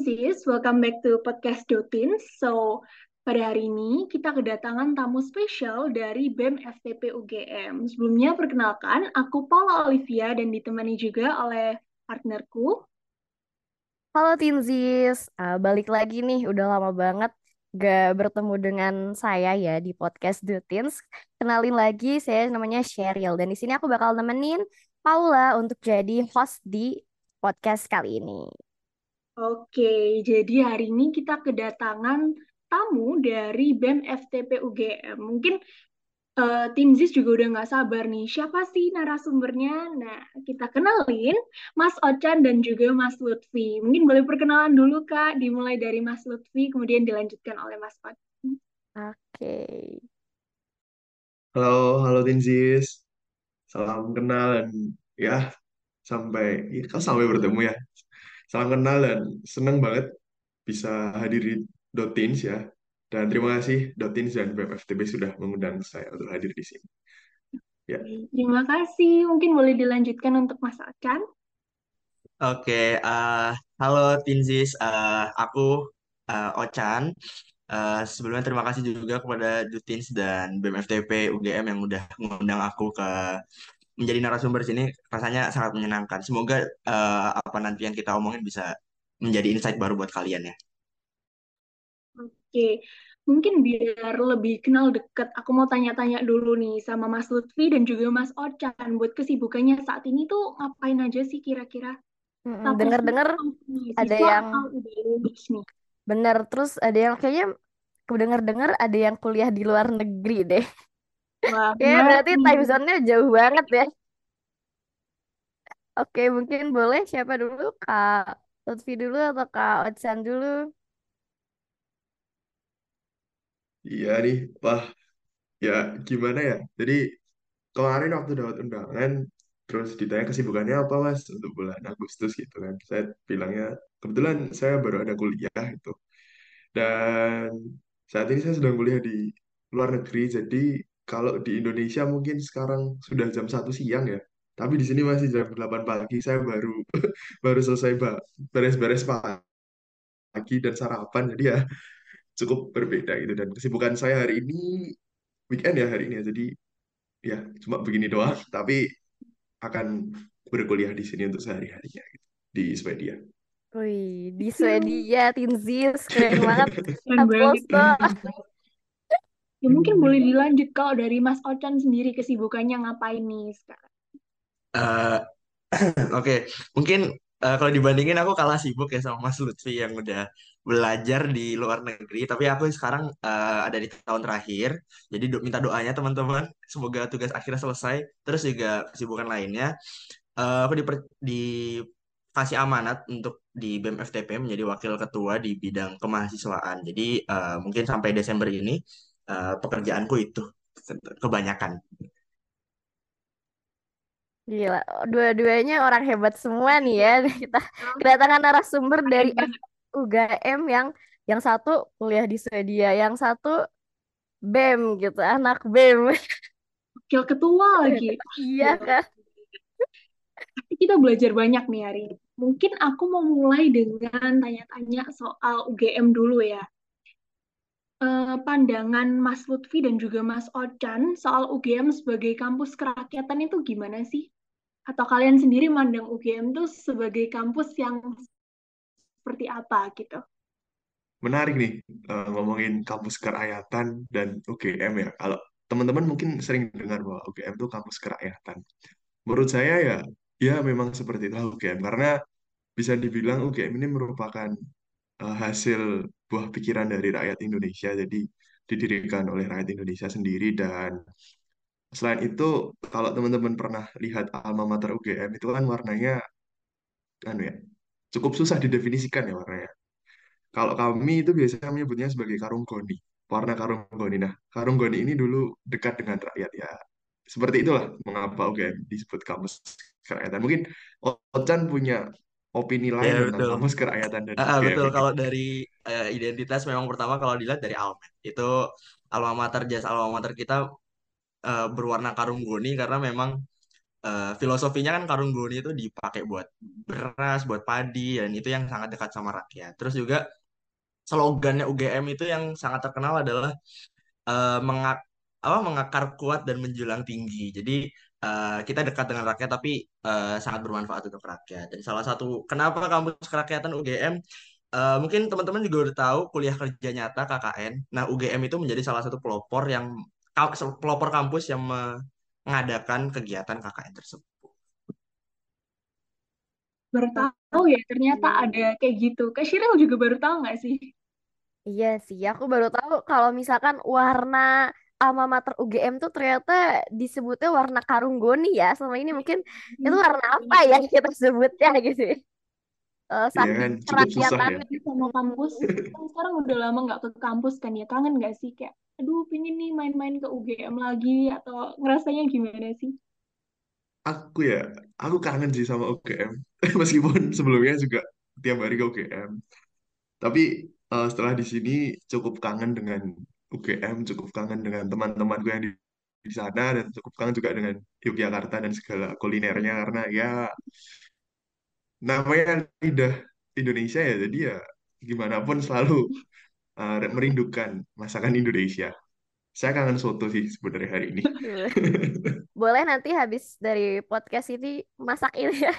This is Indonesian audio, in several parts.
Tinsis, welcome back to podcast Dotins. So, pada hari ini kita kedatangan tamu spesial dari BEM FTP UGM. Sebelumnya perkenalkan, aku Paula Olivia dan ditemani juga oleh partnerku. Halo Tinzis, uh, balik lagi nih, udah lama banget gak bertemu dengan saya ya di podcast Teens. Kenalin lagi, saya namanya Sheryl dan di sini aku bakal nemenin Paula untuk jadi host di podcast kali ini. Oke, jadi hari ini kita kedatangan tamu dari BEM FTP UGM. Mungkin uh, Tim Ziz juga udah nggak sabar nih, siapa sih narasumbernya? Nah, kita kenalin Mas Ocan dan juga Mas Lutfi. Mungkin boleh perkenalan dulu, Kak, dimulai dari Mas Lutfi, kemudian dilanjutkan oleh Mas Ocan. Oke. Halo, halo Tinzis. Salam kenal dan ya sampai ya, kan sampai bertemu ya. Salam kenal dan senang banget bisa hadir di Dotins ya. Dan terima kasih Dotins dan BMFTB sudah mengundang saya untuk hadir di sini. Ya. Terima kasih. Mungkin boleh dilanjutkan untuk Mas Akan. Oke, uh, halo Tinzis. Uh, aku uh, Ocan. Uh, sebelumnya terima kasih juga kepada Dutins dan BMFTP UGM yang udah mengundang aku ke menjadi narasumber sini rasanya sangat menyenangkan. Semoga uh, apa nanti yang kita omongin bisa menjadi insight baru buat kalian ya. Oke, mungkin biar lebih kenal deket, aku mau tanya-tanya dulu nih sama Mas Lutfi dan juga Mas Ocan buat kesibukannya saat ini tuh ngapain aja sih kira-kira? Dengar-dengar ada yang bener terus ada yang kayaknya aku dengar-dengar ada yang kuliah di luar negeri deh. Wah, ya berarti time zone-nya jauh banget ya. Oke, mungkin boleh siapa dulu? Kak Lutfi dulu atau Kak Ochan dulu? Iya nih, wah, ya gimana ya? Jadi kemarin waktu dapat undangan, terus ditanya kesibukannya apa mas untuk bulan Agustus gitu kan. Saya bilangnya, kebetulan saya baru ada kuliah itu. Dan saat ini saya sedang kuliah di luar negeri, jadi kalau di Indonesia mungkin sekarang sudah jam satu siang ya. Tapi di sini masih jam 8 pagi. Saya baru baru selesai beres-beres pagi dan sarapan. Jadi ya cukup berbeda gitu. Dan kesibukan saya hari ini weekend ya hari ini ya. Jadi ya cuma begini doang. Tapi akan berkuliah di sini untuk sehari-harinya gitu, di Swedia. Wih, di Swedia, Tinzis, keren banget. Ya mungkin boleh dilanjut kalau dari Mas Ocan sendiri kesibukannya ngapain nih sekarang? Uh, Oke, okay. mungkin uh, kalau dibandingin aku kalah sibuk ya sama Mas Lutfi yang udah belajar di luar negeri. Tapi aku sekarang uh, ada di tahun terakhir, jadi do minta doanya teman-teman. Semoga tugas akhirnya selesai. Terus juga kesibukan lainnya, uh, aku diper dikasih amanat untuk di BEM FTP menjadi wakil ketua di bidang kemahasiswaan. Jadi uh, mungkin sampai Desember ini uh, pekerjaanku itu kebanyakan. Gila, dua-duanya orang hebat semua nih ya. Kita kedatangan narasumber dari UGM yang yang satu kuliah di Swedia, yang satu BEM gitu, anak BEM. Wakil ketua lagi. iya kan. Tapi kita belajar banyak nih hari ini. Mungkin aku mau mulai dengan tanya-tanya soal UGM dulu ya uh, pandangan Mas Lutfi dan juga Mas Ocan soal UGM sebagai kampus kerakyatan itu gimana sih? Atau kalian sendiri mandang UGM itu sebagai kampus yang seperti apa gitu? Menarik nih uh, ngomongin kampus kerakyatan dan UGM ya. Kalau teman-teman mungkin sering dengar bahwa UGM itu kampus kerakyatan. Menurut saya ya, ya memang seperti itu UGM karena bisa dibilang UGM ini merupakan uh, hasil buah pikiran dari rakyat Indonesia. Jadi didirikan oleh rakyat Indonesia sendiri dan selain itu kalau teman-teman pernah lihat alma mater UGM itu kan warnanya anu ya cukup susah didefinisikan ya warnanya. Kalau kami itu biasanya menyebutnya sebagai karung goni, warna karung goni. Nah, karung goni ini dulu dekat dengan rakyat ya. Seperti itulah mengapa UGM disebut kampus kerakyatan. Mungkin Ocan punya opini lain ya, tentang kamus kerakyatan dan uh, betul kalau dari uh, identitas memang pertama kalau dilihat dari Almet itu alma mater jas alma mater kita uh, berwarna karung goni karena memang eh, filosofinya kan karung goni itu dipakai buat beras, buat padi, dan itu yang sangat dekat sama rakyat. Terus juga slogannya UGM itu yang sangat terkenal adalah eh, mengak apa mengakar kuat dan menjulang tinggi. Jadi eh, kita dekat dengan rakyat tapi eh, sangat bermanfaat untuk rakyat. Dan salah satu kenapa kampus kerakyatan UGM eh, mungkin teman-teman juga udah tahu kuliah kerja nyata KKN. Nah, UGM itu menjadi salah satu pelopor yang pelopor kampus yang mengadakan kegiatan KKN tersebut. Baru tahu ya ternyata ada kayak gitu. Kak Shirel juga baru tahu nggak sih? Iya sih, aku baru tahu kalau misalkan warna alma mater UGM tuh ternyata disebutnya warna karung goni ya. Selama ini mungkin itu warna apa ya kita sebutnya gitu. ya. Eh, Iya saking kan ya. kerakyatannya. sama kampus kan sekarang udah lama nggak ke kampus kan ya kangen nggak sih kayak aduh pingin nih main-main ke UGM lagi atau ngerasanya gimana sih Aku ya, aku kangen sih sama UGM. Meskipun sebelumnya juga tiap hari ke UGM. Tapi eh, setelah di sini cukup kangen dengan UGM, cukup kangen dengan teman-temanku yang di, di sana, dan cukup kangen juga dengan Yogyakarta dan segala kulinernya. Karena ya namanya lidah Indonesia ya, jadi ya gimana pun selalu eh, merindukan masakan Indonesia. Saya kangen soto sih sebenarnya hari ini. Boleh nanti habis dari podcast ini masak ini ya.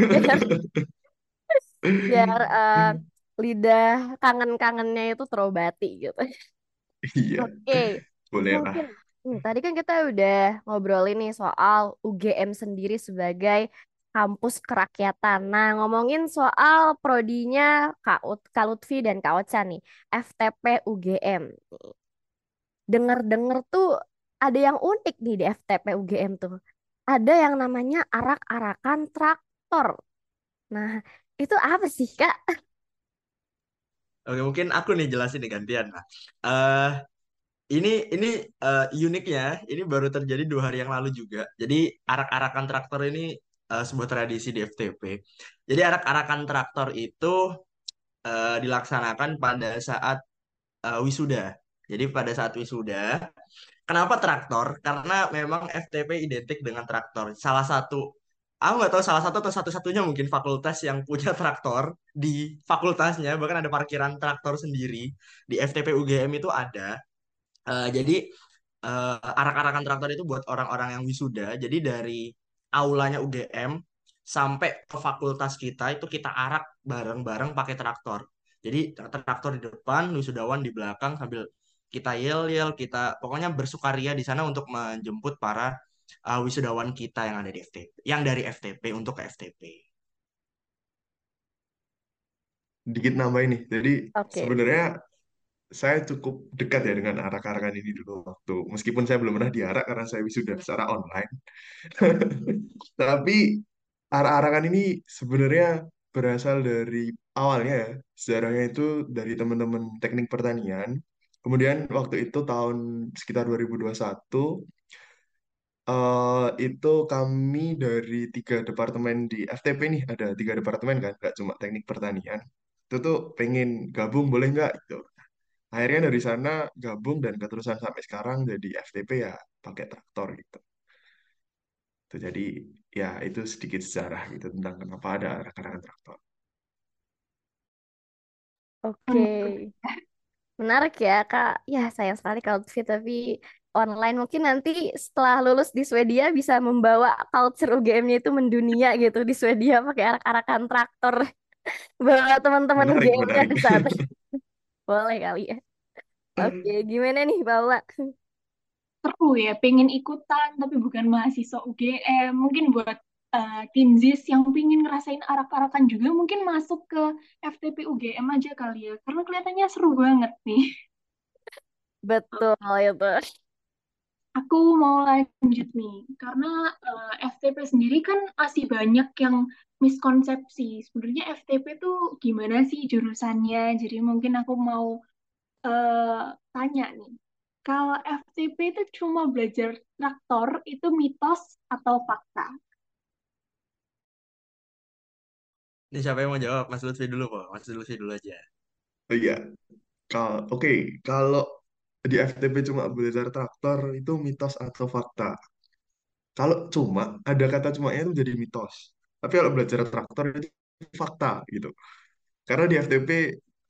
Biar, biar eh, lidah kangen-kangennya itu terobati gitu. Iya, Oke, boleh lah. mungkin hmm, tadi kan kita udah ngobrolin nih soal UGM sendiri sebagai kampus kerakyatan. Nah, ngomongin soal prodinya Kak, Ut- Kak Lutfi dan Kak Ocha nih, FTP UGM. Dengar-dengar tuh ada yang unik nih di FTP UGM tuh. Ada yang namanya arak-arakan traktor. Nah, itu apa sih, Kak? Oke, mungkin aku nih jelasin nih gantian lah. Eh, ini ini eh, uniknya, ini baru terjadi dua hari yang lalu juga. Jadi arak-arakan traktor ini eh, sebuah tradisi di FTP. Jadi arak-arakan traktor itu eh, dilaksanakan pada saat eh, wisuda. Jadi pada saat wisuda, kenapa traktor? Karena memang FTP identik dengan traktor. Salah satu, aku nggak tahu salah satu atau satu-satunya mungkin fakultas yang punya traktor di fakultasnya, bahkan ada parkiran traktor sendiri di FTP UGM itu ada. Eh, jadi eh, arak-arakan traktor itu buat orang-orang yang wisuda. Jadi dari aulanya UGM sampai ke fakultas kita itu kita arak bareng-bareng pakai traktor. Jadi traktor di depan, wisudawan di belakang sambil kita yel-yel, kita pokoknya bersukaria di sana untuk menjemput para uh, wisudawan kita yang ada di FTP, yang dari FTP untuk ke FTP. Dikit nambah ini. Jadi Oke. sebenarnya saya cukup dekat ya dengan arak-arakan ini dulu waktu. Meskipun saya belum pernah diarak karena saya wisuda secara online. Tapi arak-arakan ini sebenarnya berasal dari awalnya ya. Sejarahnya itu dari teman-teman teknik pertanian. Kemudian waktu itu tahun sekitar 2021 eh itu kami dari tiga departemen di FTP nih ada tiga departemen kan, nggak cuma teknik pertanian. Itu tuh pengen gabung boleh nggak? Gitu. Akhirnya dari sana gabung dan keterusan sampai sekarang jadi FTP ya pakai traktor gitu. Itu jadi ya itu sedikit sejarah gitu tentang kenapa ada arak-arakan traktor. Oke. Menarik ya, Kak. Ya, sayang sekali kalau Lutfi, tapi online mungkin nanti setelah lulus di Swedia bisa membawa culture UGM-nya itu mendunia gitu di Swedia pakai arak-arakan traktor. Bawa teman-teman UGM-nya ke sana. Boleh kali ya. Oke, gimana nih, Paula? seru ya pengen ikutan tapi bukan mahasiswa UGM mungkin buat Tinzis yang pengen ngerasain arak-arakan juga mungkin masuk ke FTP UGM aja kali ya karena kelihatannya seru banget nih Betul itu. Aku mau lanjut nih, karena eh, FTP sendiri kan masih banyak yang miskonsepsi. Sebenarnya FTP tuh gimana sih jurusannya? Jadi mungkin aku mau eh, tanya nih, kalau FTP itu cuma belajar traktor, itu mitos atau fakta? Ini siapa yang mau jawab? Mas Lutfi dulu, Pak. Mas Lutfi dulu aja. Oh iya, Kal oke kalau di FTP cuma belajar traktor itu mitos atau fakta? Kalau cuma, ada kata cumanya itu jadi mitos. Tapi kalau belajar traktor itu fakta gitu. Karena di FTP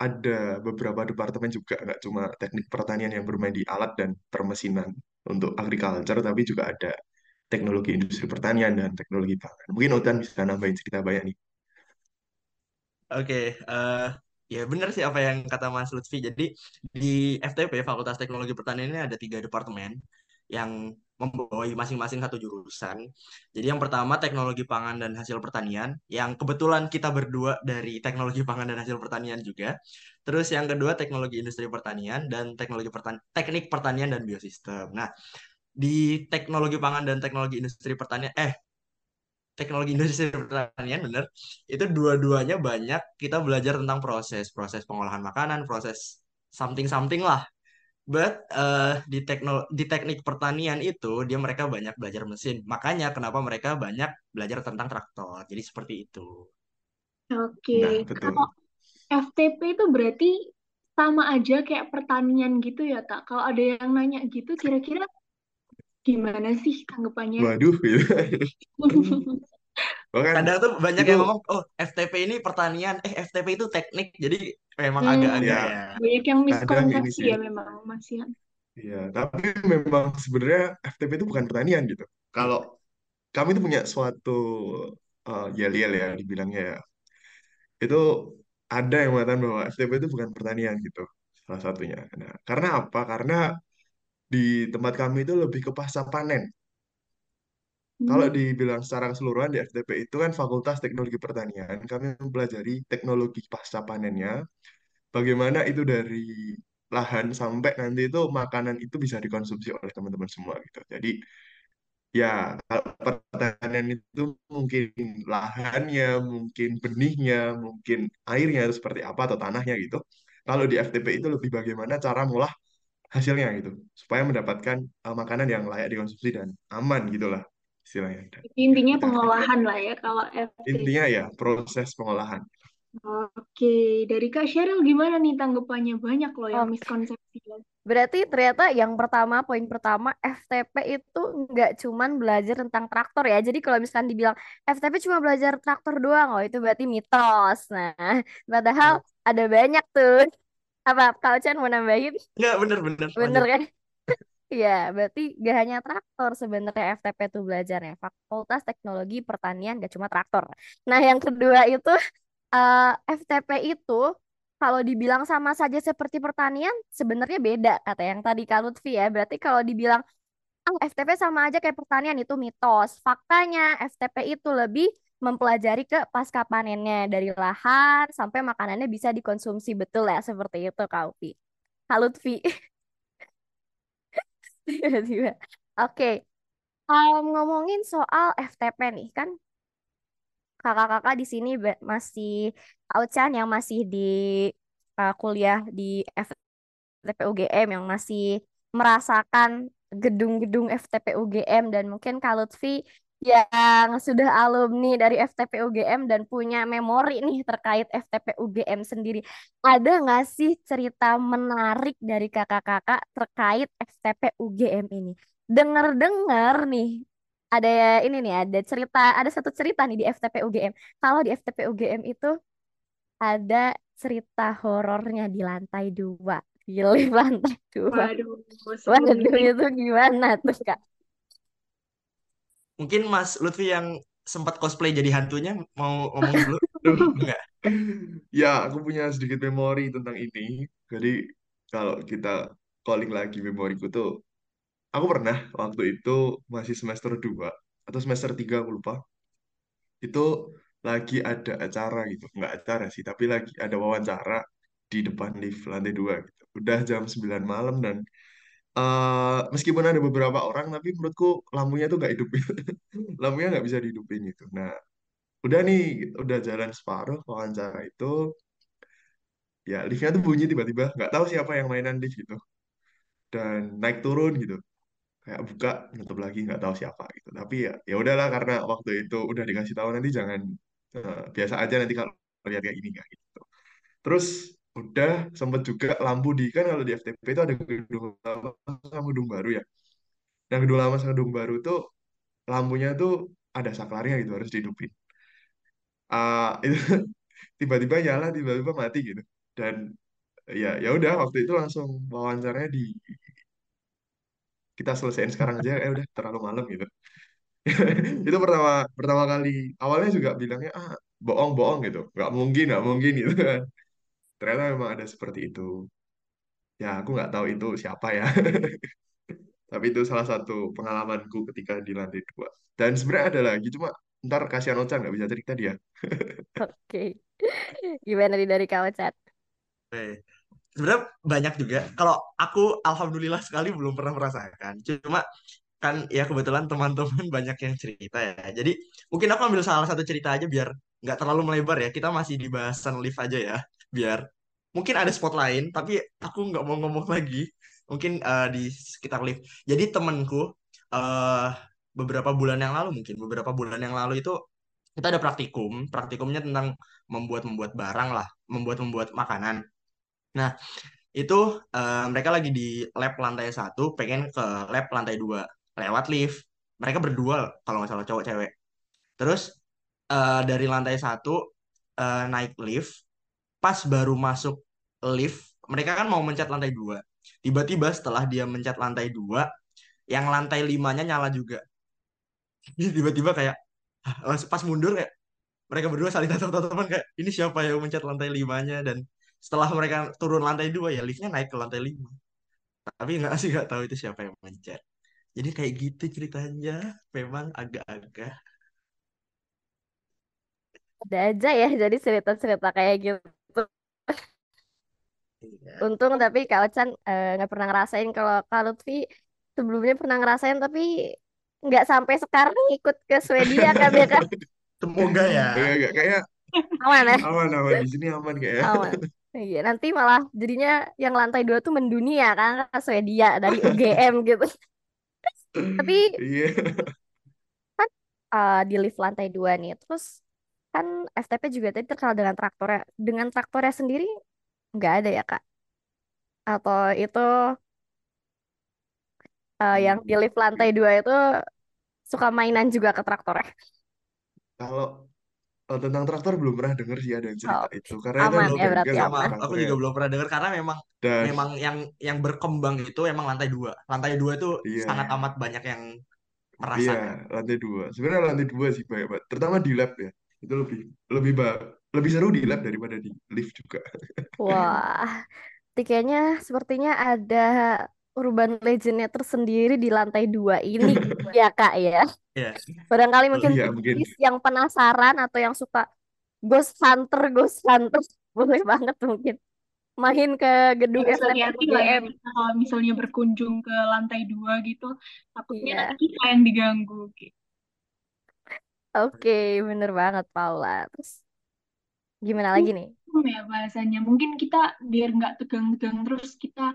ada beberapa departemen juga, nggak cuma teknik pertanian yang bermain di alat dan permesinan untuk agriculture, tapi juga ada teknologi industri pertanian dan teknologi pangan. Mungkin Otan bisa nambahin cerita banyak nih. Oke, eh, ya benar sih apa yang kata Mas Lutfi. Jadi di FTP Fakultas Teknologi Pertanian ini ada tiga departemen yang membawahi masing-masing satu jurusan. Jadi yang pertama teknologi pangan dan hasil pertanian, yang kebetulan kita berdua dari teknologi pangan dan hasil pertanian juga. Terus yang kedua teknologi industri pertanian dan teknologi pertan teknik pertanian dan biosistem. Nah, di teknologi pangan dan teknologi industri pertanian, eh teknologi industri pertanian bener. Itu dua-duanya banyak kita belajar tentang proses. Proses pengolahan makanan proses something something lah. But eh, di tekno di teknik pertanian itu dia mereka banyak belajar mesin. Makanya kenapa mereka banyak belajar tentang traktor. Jadi seperti itu. Oke, Nah, kalau. FTP itu berarti sama aja kayak pertanian gitu ya, Tak? Kalau ada yang nanya gitu, kira-kira gimana sih tanggapannya? Waduh, gitu. Kadang tuh banyak itu yang ngomong oh FTP ini pertanian eh FTP itu teknik jadi memang Hmm, agak-agak ya ya banyak yang miskonsepsi ya memang, Mas Ian. Iya, tapi memang sebenarnya FTP itu bukan pertanian gitu. Kalau kami itu punya suatu uh, yel-yel ya dibilangnya ya. Itu ada yang mengatakan bahwa FTP itu bukan pertanian gitu. Salah satunya. Nah, karena apa? Karena di tempat kami itu lebih ke pasca panen. Kalau Hmm, dibilang secara keseluruhan di FTP itu kan Fakultas Teknologi Pertanian, kami mempelajari teknologi pasca panennya, bagaimana itu dari lahan sampai nanti itu makanan itu bisa dikonsumsi oleh teman-teman semua gitu. Jadi ya kalau pertanian itu mungkin lahannya, mungkin benihnya, mungkin airnya itu seperti apa atau tanahnya gitu. Kalau di FTP itu lebih bagaimana cara ngolah hasilnya gitu, supaya mendapatkan uh, makanan yang layak dikonsumsi dan aman gitulah istilahnya. Dan, ya, intinya FTP. pengolahan lah ya kalau. Intinya ya proses pengolahan. Oke, dari Kak Sheryl gimana nih tanggapannya? Banyak loh yang miskonsepsi. Berarti ternyata yang pertama, poin pertama, FTP itu nggak cuman belajar tentang traktor ya. Jadi kalau misalkan dibilang FTP cuma belajar traktor doang, oh itu berarti mitos. Nah, padahal ada banyak tuh. Apa, Kak Chan mau nambahin? nggak bener-bener Bener lanjut kan? Iya, berarti gak hanya traktor sebenarnya FTP itu belajarnya. Fakultas Teknologi Pertanian gak cuma traktor. Nah, yang kedua itu eh, FTP itu kalau dibilang sama saja seperti pertanian, sebenarnya beda kata yang tadi Kak Lutfi ya. Berarti kalau dibilang ah, FTP sama aja kayak pertanian itu mitos. Faktanya FTP itu lebih mempelajari ke pasca panennya dari lahan sampai makanannya bisa dikonsumsi betul ya seperti itu Kak Upi. Kak Lutfi. Tiba-tiba. Oke, um, ngomongin soal FTP nih kan kakak-kakak di sini masih Auchan yang masih di uh, kuliah di FTP UGM yang masih merasakan gedung-gedung FTP UGM dan mungkin Kak Lutfi yang sudah alumni dari FTP UGM dan punya memori nih terkait FTP UGM sendiri. Ada nggak sih cerita menarik dari kakak-kakak terkait FTP UGM ini? Dengar-dengar nih, ada ini nih, ada cerita, ada satu cerita nih di FTP UGM. Kalau di FTP UGM itu ada cerita horornya di lantai dua, di lift lantai dua. Waduh, Waduh, itu gimana tuh, Kak? Mungkin Mas Lutfi yang sempat cosplay jadi hantunya mau ngomong dulu enggak Ya, aku punya sedikit memori tentang ini. Jadi kalau kita calling lagi memoriku tuh, aku pernah waktu itu masih semester 2 atau semester 3 aku lupa. Itu lagi ada acara gitu. Nggak acara sih, tapi lagi ada wawancara di depan lift lantai 2 gitu. Udah jam 9 malam dan eh meskipun ada beberapa orang, tapi menurutku lampunya tuh nggak hidup. Lampunya nggak bisa dihidupin gitu. Nah, udah nih, udah jalan separuh wawancara itu, ya liftnya tuh bunyi tiba-tiba. Nggak tahu siapa yang mainan lift gitu. Dan naik turun gitu. Kayak buka nutup lagi nggak tahu siapa gitu. Tapi ya ya udahlah karena waktu itu udah dikasih tahu nanti jangan eh, biasa aja nanti kalau lihat kayak gini nggak gitu. Terus udah sempet juga lampu di kan kalau di FTP itu ada gedung lama sama gedung baru ya nah gedung lama sama gedung baru tuh lampunya tuh ada saklarnya gitu harus dihidupin. Ah, itu tiba-tiba nyala, tiba-tiba mati gitu. Dan ya ya udah waktu itu langsung wawancaranya di kita selesaiin sekarang aja, eh udah terlalu malam gitu. Itu pertama pertama kali. Awalnya juga bilangnya ah bohong-bohong gitu, nggak mungkin, nggak mungkin gitu kan. Ternyata memang ada seperti itu. Ya aku nggak tahu itu siapa ya. Tapi itu salah satu pengalamanku ketika di lantai dua. Dan sebenarnya ada lagi, cuma ntar kasihan Ocha nggak bisa cerita dia. Oke. Gimana nih dari kamu, Chat? Oke. Sebenarnya banyak juga. Kalau aku alhamdulillah sekali belum pernah merasakan. Cuma kan ya kebetulan teman-teman banyak yang cerita ya. Jadi mungkin aku ambil salah satu cerita aja biar nggak terlalu melebar ya. Kita masih di bahasan lift aja ya. Biar mungkin ada spot lain, tapi aku nggak mau ngomong lagi. Mungkin eh, di sekitar lift. Jadi temanku eh beberapa bulan yang lalu mungkin beberapa bulan yang lalu itu kita ada praktikum. Praktikumnya tentang membuat membuat barang lah, membuat membuat makanan. Nah, itu eh, mereka lagi di lab lantai satu, pengen ke lab lantai dua lewat lift. Mereka berdua kalau nggak salah cowok cewek. Terus eh, dari lantai satu eh, naik lift, pas baru masuk lift, mereka kan mau mencet lantai dua. Tiba-tiba setelah dia mencet lantai dua, yang lantai limanya nyala juga. Tiba-tiba kayak pas mundur kayak mereka berdua saling tatap-tatapan kayak ini siapa yang mencet lantai limanya dan setelah mereka turun lantai dua ya liftnya naik ke lantai lima tapi nggak sih nggak tahu itu siapa yang mencet jadi kayak gitu ceritanya memang agak-agak Ada aja ya jadi cerita-cerita kayak gitu. Iya Untung tapi Kak Ocan eh, nggak pernah ngerasain kalau Kak Lutfi sebelumnya pernah ngerasain tapi nggak sampai sekarang ikut ke Swedia kan ya Kak? semoga ya Enggak, enggak, kayaknya Aman ya? aman, aman. Di sini aman kayaknya. Aman. Iya, nanti malah jadinya yang lantai dua tuh mendunia kan ke Swedia dari UGM gitu. Tapi Iya. kan eh, di lift lantai dua nih, terus kan FTP juga tadi terkenal dengan traktornya. Dengan traktornya sendiri nggak ada ya Kak? Atau itu eh, yang di lift lantai dua itu suka mainan juga ke traktornya? Kalau kalau tentang traktor belum pernah dengar sih ada yang cerita Oke, itu. Karena itu aman emang ya belum berarti ya sama aman. aku traktornya. juga belum pernah dengar karena memang Dan memang yang yang berkembang itu emang lantai dua lantai dua itu sangat iya, amat banyak yang iya merasakan lantai dua. Sebenarnya lantai dua sih banyak banget. Terutama di lab ya. Itu lebih lebih ba lebih seru di lab daripada di lift juga. Wah, Tapi kayaknya sepertinya ada urban legendnya tersendiri di lantai dua ini ya Kak ya. ya Barangkali Oh mungkin iya buat mungkin. yang penasaran atau yang suka Ghost Hunter, Ghost Hunter boleh banget mungkin main ke gedung ya UGM. kalau misalnya berkunjung ke lantai dua gitu, takutnya Iya, nanti kita yang diganggu. gitu. oke, bener banget Paula. Terus gimana lagi nih? Ya bahasanya. Mungkin kita biar nggak tegang-tegang terus kita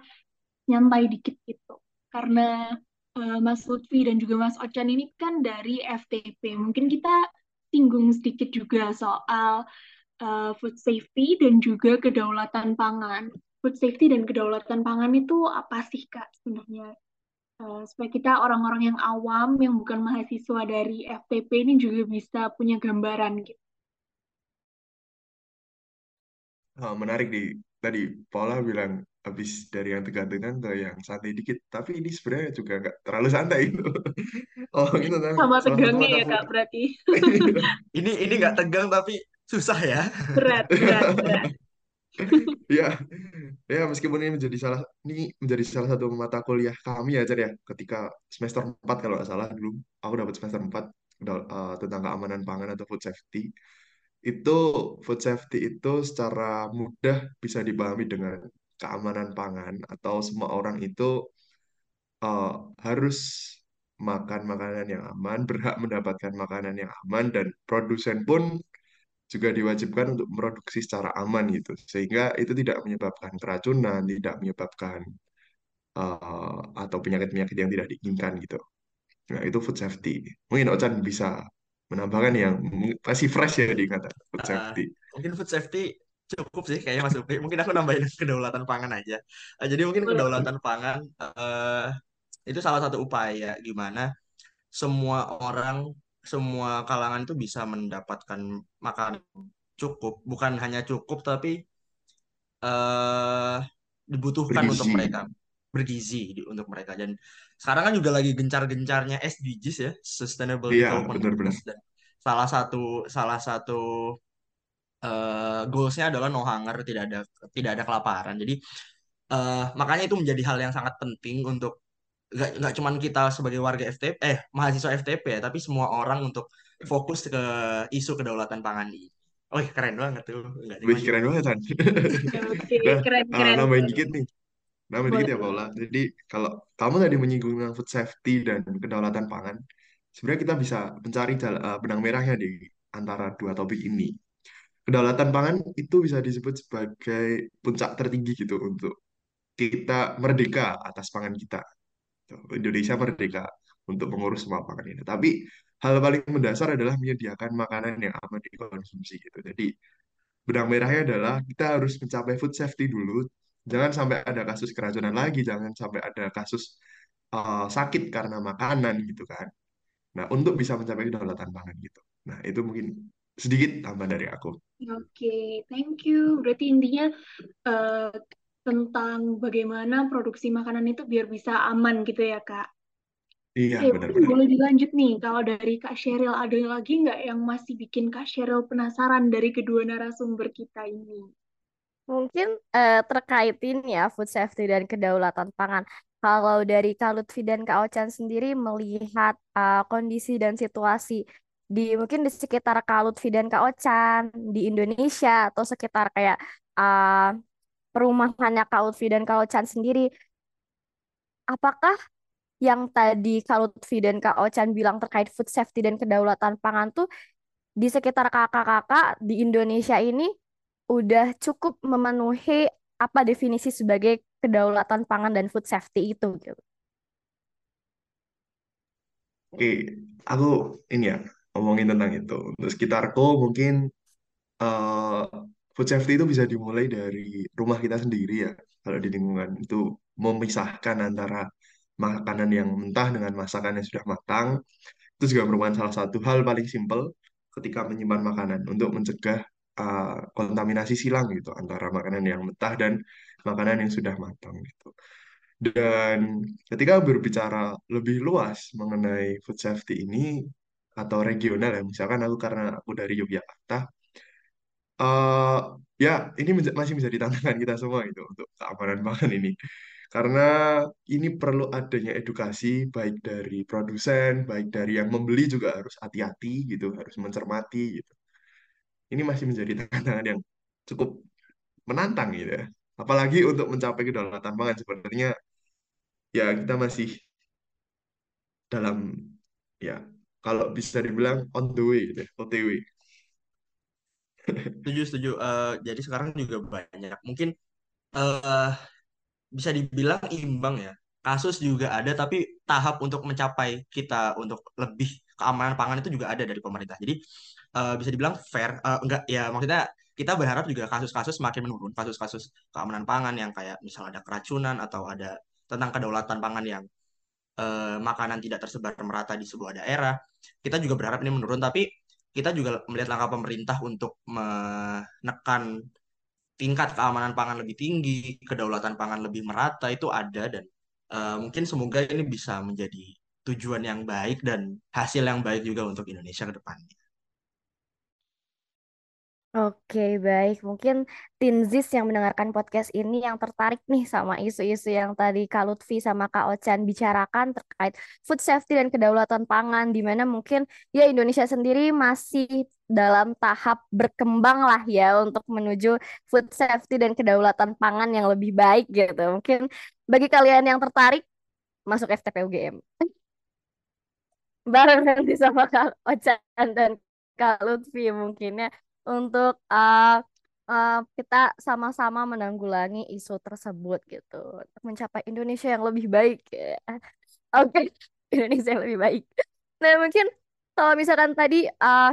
nyantai dikit gitu. Karena eh, Mas Lutfi dan juga Mas Ocan ini kan dari FTP. Mungkin kita singgung sedikit juga soal eh, food safety dan juga kedaulatan pangan. Food safety dan kedaulatan pangan itu apa sih Kak sebenarnya? Eh, supaya kita orang-orang yang awam yang bukan mahasiswa dari FTP ini juga bisa punya gambaran gitu. Oh, menarik nih. Tadi Paula bilang habis dari yang tegang-tegang ke yang santai dikit. Tapi ini sebenarnya juga nggak terlalu santai itu. Oh, itu tentang Sama salah satu tegangnya mata ya Kak kuliah. berarti. ini ini nggak tegang tapi susah ya Berat, berat, berat. Ya, ya meskipun ini menjadi salah ini menjadi salah satu mata kuliah kami ya, Cer ya. Ketika semester 4 kalau nggak salah dulu, aku dapat semester 4 udah, eh, tentang keamanan pangan atau food safety. Itu food safety itu secara mudah bisa dipahami dengan keamanan pangan atau semua orang itu eh, harus makan makanan yang aman, berhak mendapatkan makanan yang aman dan produsen pun juga diwajibkan untuk memproduksi secara aman gitu, sehingga itu tidak menyebabkan keracunan, tidak menyebabkan eh, atau penyakit-penyakit yang tidak diinginkan gitu. Nah, itu food safety. Mungkin Ocan bisa menambahkan yang masih fresh ya diingatan food Eh, safety. mungkin food safety cukup sih kayaknya Mas Upri. Mungkin aku nambahin kedaulatan pangan aja. Eh, jadi mungkin kedaulatan pangan eh, itu salah satu upaya gimana semua orang, semua kalangan itu bisa mendapatkan makanan cukup, bukan hanya cukup tapi eh dibutuhkan untuk bergizi. mereka, bergizi untuk mereka. Dan sekarang kan juga lagi gencar-gencarnya SDGs ya, Sustainable Iya, Development benar-benar. Goals dan salah satu salah satu eh goalsnya adalah no hunger, tidak ada tidak ada kelaparan. Jadi eh makanya itu menjadi hal yang sangat penting untuk nggak nggak cuman kita sebagai warga FTP eh mahasiswa FTP ya, tapi semua orang untuk fokus ke isu kedaulatan pangan ini. Oh, keren banget tuh. Nggak Wih, keren banget, San. Oke, Nah, keren, keren. nambahin dikit nih. Boleh, dikit ya, Paula. Jadi, kalau kamu tadi menyinggung tentang food safety dan kedaulatan pangan, sebenarnya kita bisa mencari eh, benang merahnya di antara dua topik ini. Kedaulatan pangan itu bisa disebut sebagai puncak tertinggi gitu untuk kita merdeka atas pangan kita. Indonesia merdeka untuk mengurus semua pangan ini. Tapi hal paling mendasar adalah menyediakan makanan yang aman dikonsumsi gitu. Jadi benang merahnya adalah kita harus mencapai food safety dulu. Jangan sampai ada kasus keracunan lagi, jangan sampai ada kasus uh, sakit karena makanan gitu kan. Nah, untuk bisa mencapai kedaulatan pangan gitu. Nah, itu mungkin sedikit tambah dari aku. Oke, thank you. Berarti intinya eh, tentang bagaimana produksi makanan itu biar bisa aman gitu ya, Kak. Iya, Oke, mungkin benar-benar. boleh dilanjut nih. Kalau dari Kak Sheryl, ada lagi nggak yang masih bikin Kak Sheryl penasaran dari kedua narasumber kita ini? Mungkin eh, terkait ini ya food safety dan kedaulatan pangan. Kalau dari Kak Lutfi dan Kak Ocan sendiri melihat eh, kondisi dan situasi di mungkin di sekitar Kak Lutfi dan Kak Ocan di Indonesia atau sekitar kayak eh, perumahannya Kak Lutfi dan Kak Ocan sendiri, apakah yang tadi Kak Lutfi dan Kak Ocan bilang terkait food safety dan kedaulatan pangan tuh di sekitar kakak-kakak di Indonesia ini udah cukup memenuhi apa definisi sebagai kedaulatan pangan dan food safety itu gitu. Oke, aku ini ya ngomongin tentang itu. Untuk sekitarku mungkin eh, food safety itu bisa dimulai dari rumah kita sendiri ya. Kalau di lingkungan itu memisahkan antara makanan yang mentah dengan masakan yang sudah matang. Itu juga merupakan salah satu hal paling simpel ketika menyimpan makanan untuk mencegah eh, kontaminasi silang gitu antara makanan yang mentah dan makanan yang sudah matang gitu. Dan ketika berbicara lebih luas mengenai food safety ini atau regional ya, misalkan aku karena aku dari Yogyakarta, eh ya ini masih menjadi tantangan kita semua itu untuk keamanan pangan ini. Karena ini perlu adanya edukasi baik dari produsen, baik dari yang membeli juga harus hati-hati gitu, harus mencermati gitu. Ini masih menjadi tantangan yang cukup menantang gitu ya. Apalagi untuk mencapai kedaulatan pangan sebenarnya ya kita masih dalam ya kalau bisa dibilang on the way gitu ya, OTW. Setuju, setuju. Eh, jadi sekarang juga banyak. Mungkin eh bisa dibilang imbang ya. Kasus juga ada, tapi tahap untuk mencapai kita untuk lebih keamanan pangan itu juga ada dari pemerintah. Jadi eh, bisa dibilang fair. Eh, enggak, ya maksudnya kita berharap juga kasus-kasus semakin menurun. Kasus-kasus keamanan pangan yang kayak misal ada keracunan atau ada tentang kedaulatan pangan yang eh, makanan tidak tersebar merata di sebuah daerah. Kita juga berharap ini menurun, tapi kita juga melihat langkah pemerintah untuk menekan tingkat keamanan pangan lebih tinggi, kedaulatan pangan lebih merata itu ada dan eh, mungkin semoga ini bisa menjadi tujuan yang baik dan hasil yang baik juga untuk Indonesia ke depannya. Oke, baik. Mungkin Tinzis yang mendengarkan podcast ini yang tertarik nih sama isu-isu yang tadi Kak Lutfi sama Kak Ocan bicarakan terkait food safety dan kedaulatan pangan, di mana mungkin ya Indonesia sendiri masih dalam tahap berkembang lah ya untuk menuju food safety dan kedaulatan pangan yang lebih baik gitu. Mungkin bagi kalian yang tertarik, masuk FTP UGM. Bareng nanti sama Kak Ocan dan Kak Lutfi mungkin ya untuk uh, uh, kita sama-sama menanggulangi isu tersebut gitu untuk mencapai Indonesia yang lebih baik ya. Oke, Indonesia yang lebih baik. Nah, mungkin kalau misalkan tadi uh,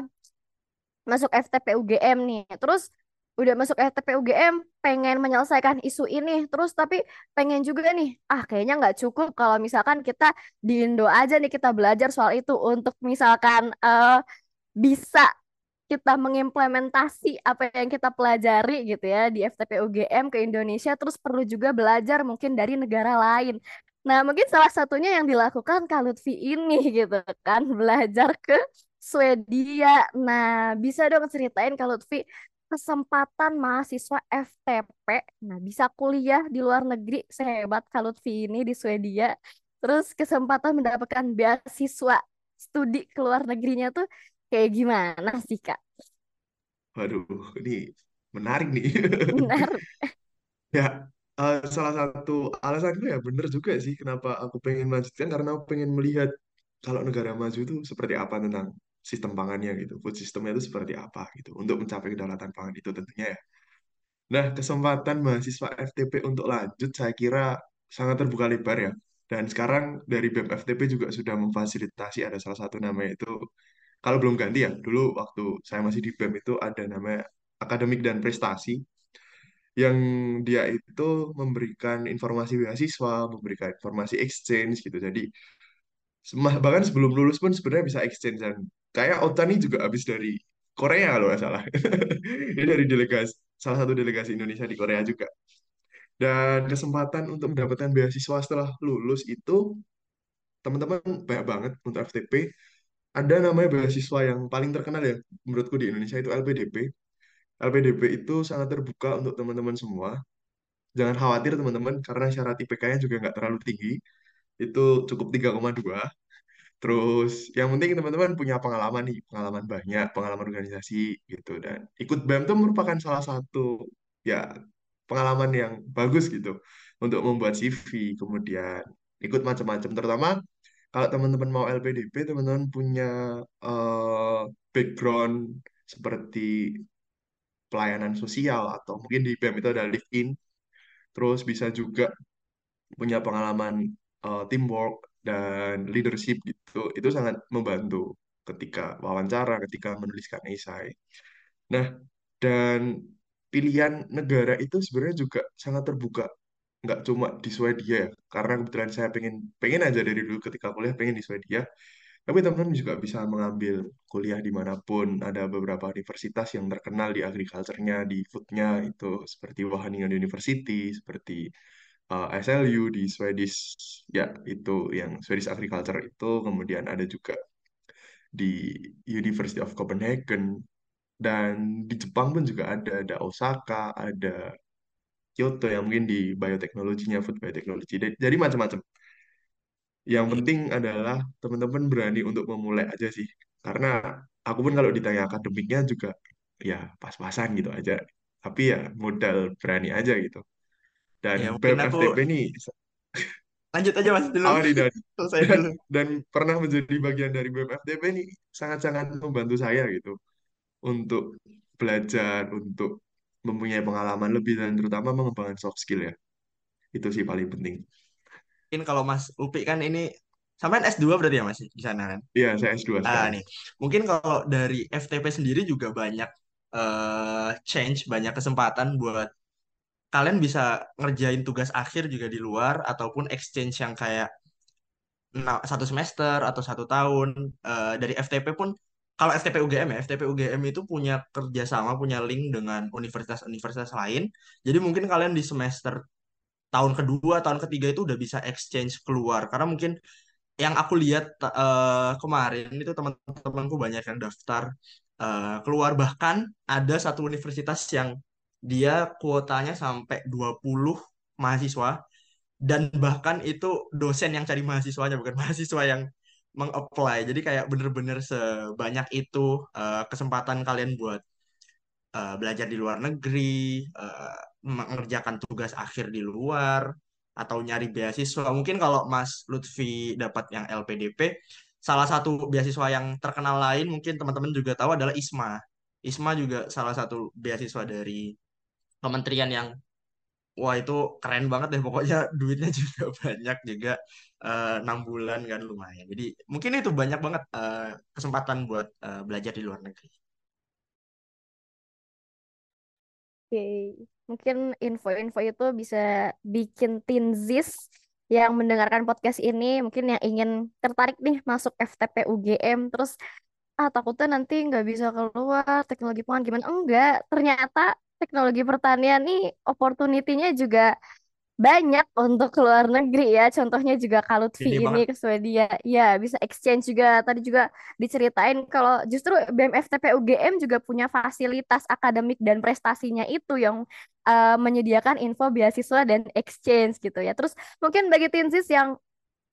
masuk FTP UGM nih, terus udah masuk FTP UGM pengen menyelesaikan isu ini terus tapi pengen juga nih ah kayaknya nggak cukup kalau misalkan kita di Indo aja nih kita belajar soal itu untuk misalkan eh, bisa kita mengimplementasi apa yang kita pelajari gitu ya di FTP UGM ke Indonesia terus perlu juga belajar mungkin dari negara lain. Nah, mungkin salah satunya yang dilakukan Kak Lutfi ini gitu kan, belajar ke Swedia. Nah, bisa dong ceritain Kak Lutfi kesempatan mahasiswa FTP, nah bisa kuliah di luar negeri sehebat Kak Lutfi ini di Swedia. Terus kesempatan mendapatkan beasiswa studi ke luar negerinya tuh kayak gimana sih Kak? Waduh, ini menarik nih. Benar. Ya, eh, salah satu alasanku ya bener juga sih kenapa aku pengen melanjutkan karena aku pengen melihat kalau negara maju itu seperti apa tentang sistem pangannya gitu, food systemnya itu seperti apa gitu untuk mencapai kedaulatan pangan itu tentunya ya. Nah, kesempatan mahasiswa FTP untuk lanjut saya kira sangat terbuka lebar ya. Dan sekarang dari BEM FTP juga sudah memfasilitasi ada salah satu namanya itu kalau belum ganti ya, dulu waktu saya masih di BEM itu ada namanya akademik dan prestasi yang dia itu memberikan informasi beasiswa, memberikan informasi exchange gitu. Jadi bahkan sebelum lulus pun sebenarnya bisa exchange dan kayak Otani juga habis dari Korea kalau nggak salah. Ini dari delegasi salah satu delegasi Indonesia di Korea juga. Dan kesempatan untuk mendapatkan beasiswa setelah lulus itu teman-teman banyak banget untuk FTP. Ada namanya beasiswa yang paling terkenal ya menurutku di Indonesia itu LPDP. LPDP itu sangat terbuka untuk teman-teman semua. Jangan khawatir teman-teman, karena syarat IPK-nya juga nggak terlalu tinggi. Itu cukup 3,2. Terus yang penting teman-teman punya pengalaman nih, pengalaman banyak, pengalaman organisasi gitu. Dan ikut BEM itu merupakan salah satu ya pengalaman yang bagus gitu untuk membuat CV, kemudian ikut macam-macam. Terutama kalau teman-teman mau LPDP, teman-teman punya eh, background seperti pelayanan sosial atau mungkin di BEM itu ada live-in terus bisa juga punya pengalaman uh, teamwork dan leadership gitu, itu sangat membantu ketika wawancara, ketika menuliskan esai. Nah, dan pilihan negara itu sebenarnya juga sangat terbuka, nggak cuma di Swedia ya, karena kebetulan saya pengen pengen aja dari dulu ketika kuliah pengen di Swedia, tapi teman-teman juga bisa mengambil kuliah di mana pun. Ada beberapa universitas yang terkenal di agriculture-nya, di food-nya itu seperti Wageningen University, seperti uh, SLU di Swedish, ya itu yang Swedish Agriculture itu. Kemudian ada juga di University of Copenhagen dan di Jepang pun juga ada, ada Osaka, ada Kyoto yang mungkin di bioteknologinya, food biotechnology. Jadi macam-macam. Yang penting adalah teman-teman berani untuk memulai aja sih. Karena aku pun kalau ditanya akademiknya juga ya pas-pasan gitu aja. Tapi ya modal berani aja gitu. Dan Ya BEM aku FTP ini lanjut aja Mas dulu. nih dan Selesai dan, dulu. dan pernah menjadi bagian dari BEM FTP ini sangat-sangat membantu saya gitu untuk belajar, untuk mempunyai pengalaman lebih dan terutama mengembangkan soft skill ya. Itu sih paling penting. Mungkin kalau Mas Upi kan ini sampai S2 berarti ya Mas di sana kan? Iya, saya S2 Ah sekarang. nih. Mungkin kalau dari FTP sendiri juga banyak eh, change, banyak kesempatan buat kalian bisa ngerjain tugas akhir juga di luar ataupun exchange yang kayak satu semester atau satu tahun Eh, dari FTP pun kalau FTP UGM ya FTP UGM itu punya kerjasama punya link dengan universitas-universitas lain. Jadi mungkin kalian di semester tahun kedua tahun ketiga itu udah bisa exchange keluar. Karena mungkin yang aku lihat eh, kemarin itu teman-temanku banyak yang daftar eh, keluar. Bahkan ada satu universitas yang dia kuotanya sampai 20 mahasiswa. Dan bahkan itu dosen yang cari mahasiswanya bukan mahasiswa yang meng-apply. Jadi kayak bener-bener sebanyak itu eh, kesempatan kalian buat eh, belajar di luar negeri, eh, mengerjakan tugas akhir di luar, atau nyari beasiswa. Mungkin kalau Mas Lutfi dapat yang LPDP, salah satu beasiswa yang terkenal lain mungkin teman-teman juga tahu adalah ISMA. ISMA juga salah satu beasiswa dari kementerian yang Wah itu keren banget deh pokoknya duitnya juga banyak juga eh, enam bulan kan lumayan. Jadi mungkin itu banyak banget eh, kesempatan buat eh, belajar di luar negeri. Oke, Mungkin info-info itu bisa bikin Tinzis yang mendengarkan podcast ini, mungkin yang ingin tertarik nih masuk FTP UGM, terus ah takutnya nanti nggak bisa keluar teknologi pangan gimana? Enggak, ternyata teknologi pertanian nih opportunity-nya juga banyak untuk ke luar negeri ya. Contohnya juga Kak Lutfi ini banget. ke Swedia. Ya, bisa exchange juga. Tadi juga diceritain kalau justru BMFTP UGM juga punya fasilitas akademik dan prestasinya itu yang eh, menyediakan info beasiswa dan exchange gitu ya. Terus mungkin bagi Tinsis yang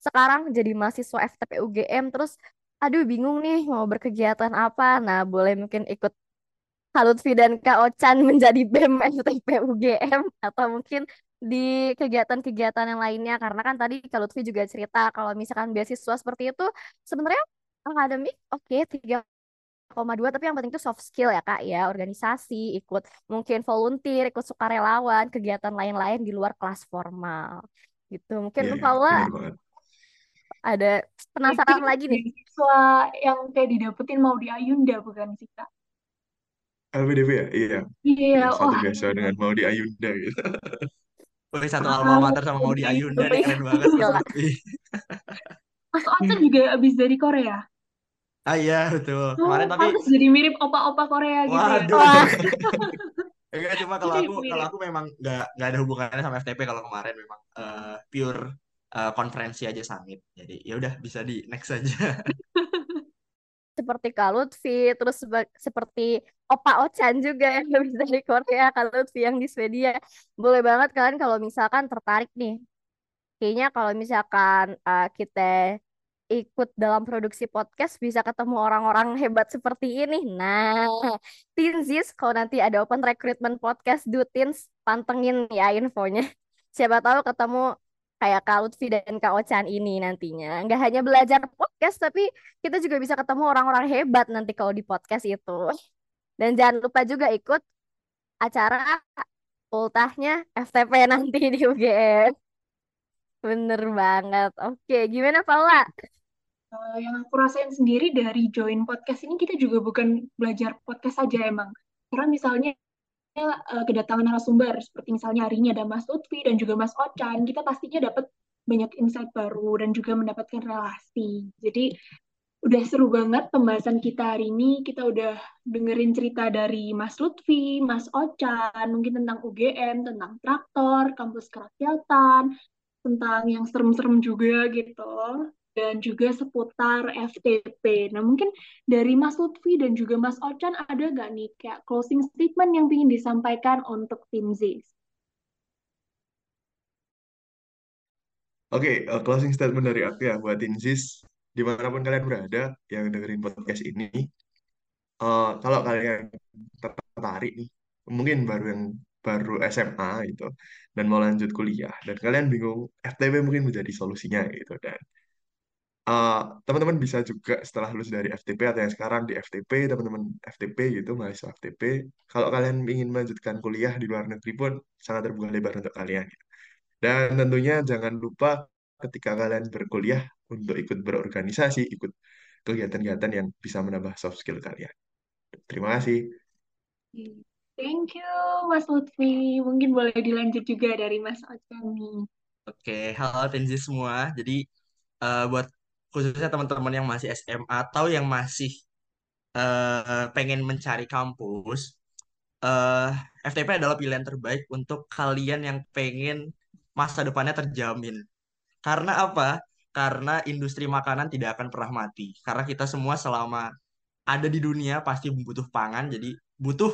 sekarang jadi mahasiswa FTP UGM terus aduh bingung nih mau berkegiatan apa. Nah, boleh mungkin ikut Kak Lutfi dan Kak Ocan menjadi BEM FTP UGM atau mungkin di kegiatan-kegiatan yang lainnya. Karena kan tadi Kak Lutfi juga cerita kalau misalkan beasiswa seperti itu sebenarnya akademik oke tiga koma dua tapi yang penting itu soft skill ya Kak ya. Organisasi ikut mungkin volunteer ikut sukarelawan kegiatan lain-lain di luar kelas formal. Gitu. Mungkin iya, Paula ada penasaran lagi nih? beasiswa yang kayak didapetin mau di Ayunda bukan sih Kak? LPDP ya? Iya. Iya, Ya, satu wah beasiswa dengan mau di Ayunda gitu. Wih, satu alma mater sama mau di Ayunda nih keren banget Mas Ocha juga abis dari Korea. Ah iya betul. Oh, Kemarin tapi jadi mirip opa-opa Korea gitu ya. waduh. wah Enggak cuma kalau aku kalau aku memang nggak nggak ada hubungannya sama FTP kalau kemarin memang eh, pure eh, konferensi aja summit. Jadi ya udah bisa di next aja. seperti Kak Lutfi, terus seperti Opa Ochan juga yang habis dari Korea, Kak Lutfi yang di Swedia. Boleh banget kalian kalau misalkan tertarik nih. Kayaknya kalau misalkan uh, kita ikut dalam produksi podcast bisa ketemu orang-orang hebat seperti ini. Nah, Tinzis kalau nanti ada open recruitment podcast do Tins, pantengin ya infonya. Siapa tahu ketemu kayak Kak Lutfi dan Kak Ocan ini nantinya. Nggak hanya belajar podcast, tapi kita juga bisa ketemu orang-orang hebat nanti kalau di podcast itu. Dan jangan lupa juga ikut acara ultahnya FTP nanti di UGM. Bener banget. Oke, gimana Paula? Eh, yang aku rasain sendiri dari join podcast ini kita juga bukan belajar podcast saja emang. Karena misalnya eh, kedatangan narasumber seperti misalnya hari ini ada Mas Lutfi dan juga Mas Ocan, kita pastinya dapat banyak insight baru dan juga mendapatkan relasi. Jadi udah seru banget pembahasan kita hari ini. Kita udah dengerin cerita dari Mas Lutfi, Mas Ocan, mungkin tentang UGM, tentang traktor, kampus kerakyatan, tentang yang serem-serem juga gitu. Dan juga seputar FTP. Nah, mungkin dari Mas Lutfi dan juga Mas Ocan ada nggak nih kayak closing statement yang ingin disampaikan untuk tim ZIS? Oke, eh, closing statement dari aku ya buat Insis, di mana pun kalian berada yang dengerin podcast ini, eh, kalau kalian tertarik nih, mungkin baru yang baru SMA gitu, dan mau lanjut kuliah, dan kalian bingung, FTP mungkin menjadi solusinya gitu, dan eh, teman-teman bisa juga setelah lulus dari FTP atau yang sekarang di FTP, teman-teman FTP gitu, mahasiswa FTP, kalau kalian ingin melanjutkan kuliah di luar negeri pun sangat terbuka lebar untuk kalian. Dan tentunya jangan lupa ketika kalian berkuliah untuk ikut berorganisasi, ikut kegiatan-kegiatan yang bisa menambah soft skill kalian. Terima kasih. Thank you, Mas Lutfi. Mungkin boleh dilanjut juga dari Mas Ocan nih. Oke, halo Tenzi semua. Jadi eh, buat khususnya teman-teman yang masih SMA atau yang masih eh, pengen mencari kampus, eh, FTP adalah pilihan terbaik untuk kalian yang pengen masa depannya terjamin. Karena apa? Karena industri makanan tidak akan pernah mati. Karena kita semua selama ada di dunia pasti butuh pangan, jadi butuh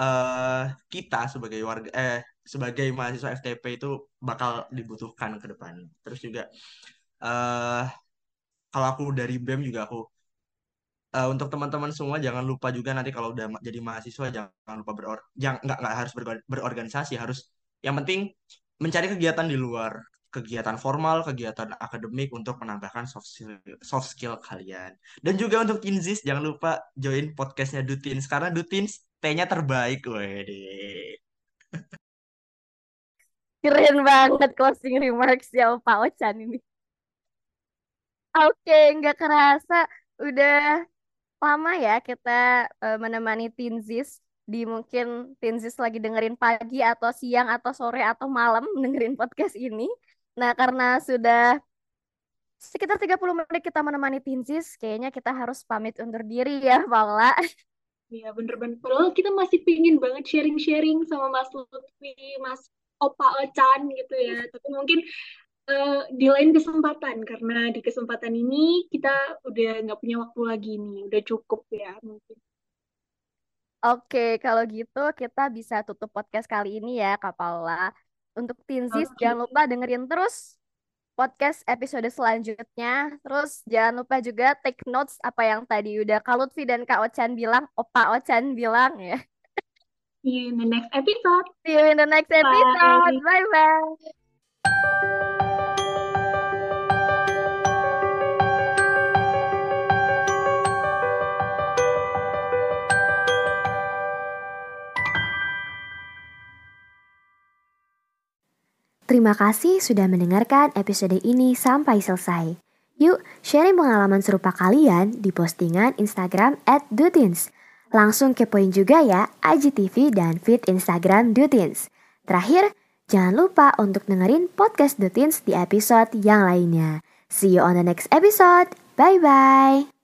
eh kita sebagai warga eh sebagai mahasiswa FTP itu bakal dibutuhkan ke depannya. Terus juga eh kalau aku dari BEM juga aku eh, untuk teman-teman semua jangan lupa juga nanti kalau udah jadi mahasiswa jangan lupa beror jangan nggak nggak harus beror- berorganisasi harus yang penting mencari kegiatan di luar kegiatan formal kegiatan akademik untuk menambahkan soft skill, soft skill kalian dan juga untuk Tinzis jangan lupa join podcastnya Dutins karena Dutins T-nya terbaik wede Keren banget closing remarks ya Pak Ocan ini. Oke, nggak kerasa udah lama ya kita eh, menemani Tinzis di mungkin Tinzis lagi dengerin pagi atau siang atau sore atau malam dengerin podcast ini. Nah, karena sudah sekitar 30 menit kita menemani Tinzis, kayaknya kita harus pamit undur diri ya, Paula. Iya, bener-bener. Padahal kita masih pingin banget sharing-sharing sama Mas Lutfi, Mas Opa Ocan gitu ya. Tapi mungkin uh, di lain kesempatan, karena di kesempatan ini kita udah nggak punya waktu lagi nih. Udah cukup ya mungkin. Oke, kalau gitu kita bisa tutup podcast kali ini ya, Kak Paula. Untuk Tinsis, okay. jangan lupa dengerin terus podcast episode selanjutnya. Terus jangan lupa juga take notes apa yang tadi udah Kak Lutfi dan Kak Ochan bilang, Opa Ochan bilang ya. See you in the next episode. See you in the next episode. Bye-bye. Terima kasih sudah mendengarkan episode ini sampai selesai. Yuk, sharing pengalaman serupa kalian di postingan Instagram at Dutins. Langsung kepoin juga ya IGTV dan feed Instagram Dutins. Terakhir, jangan lupa untuk dengerin podcast Dutins di episode yang lainnya. See you on the next episode. Bye-bye.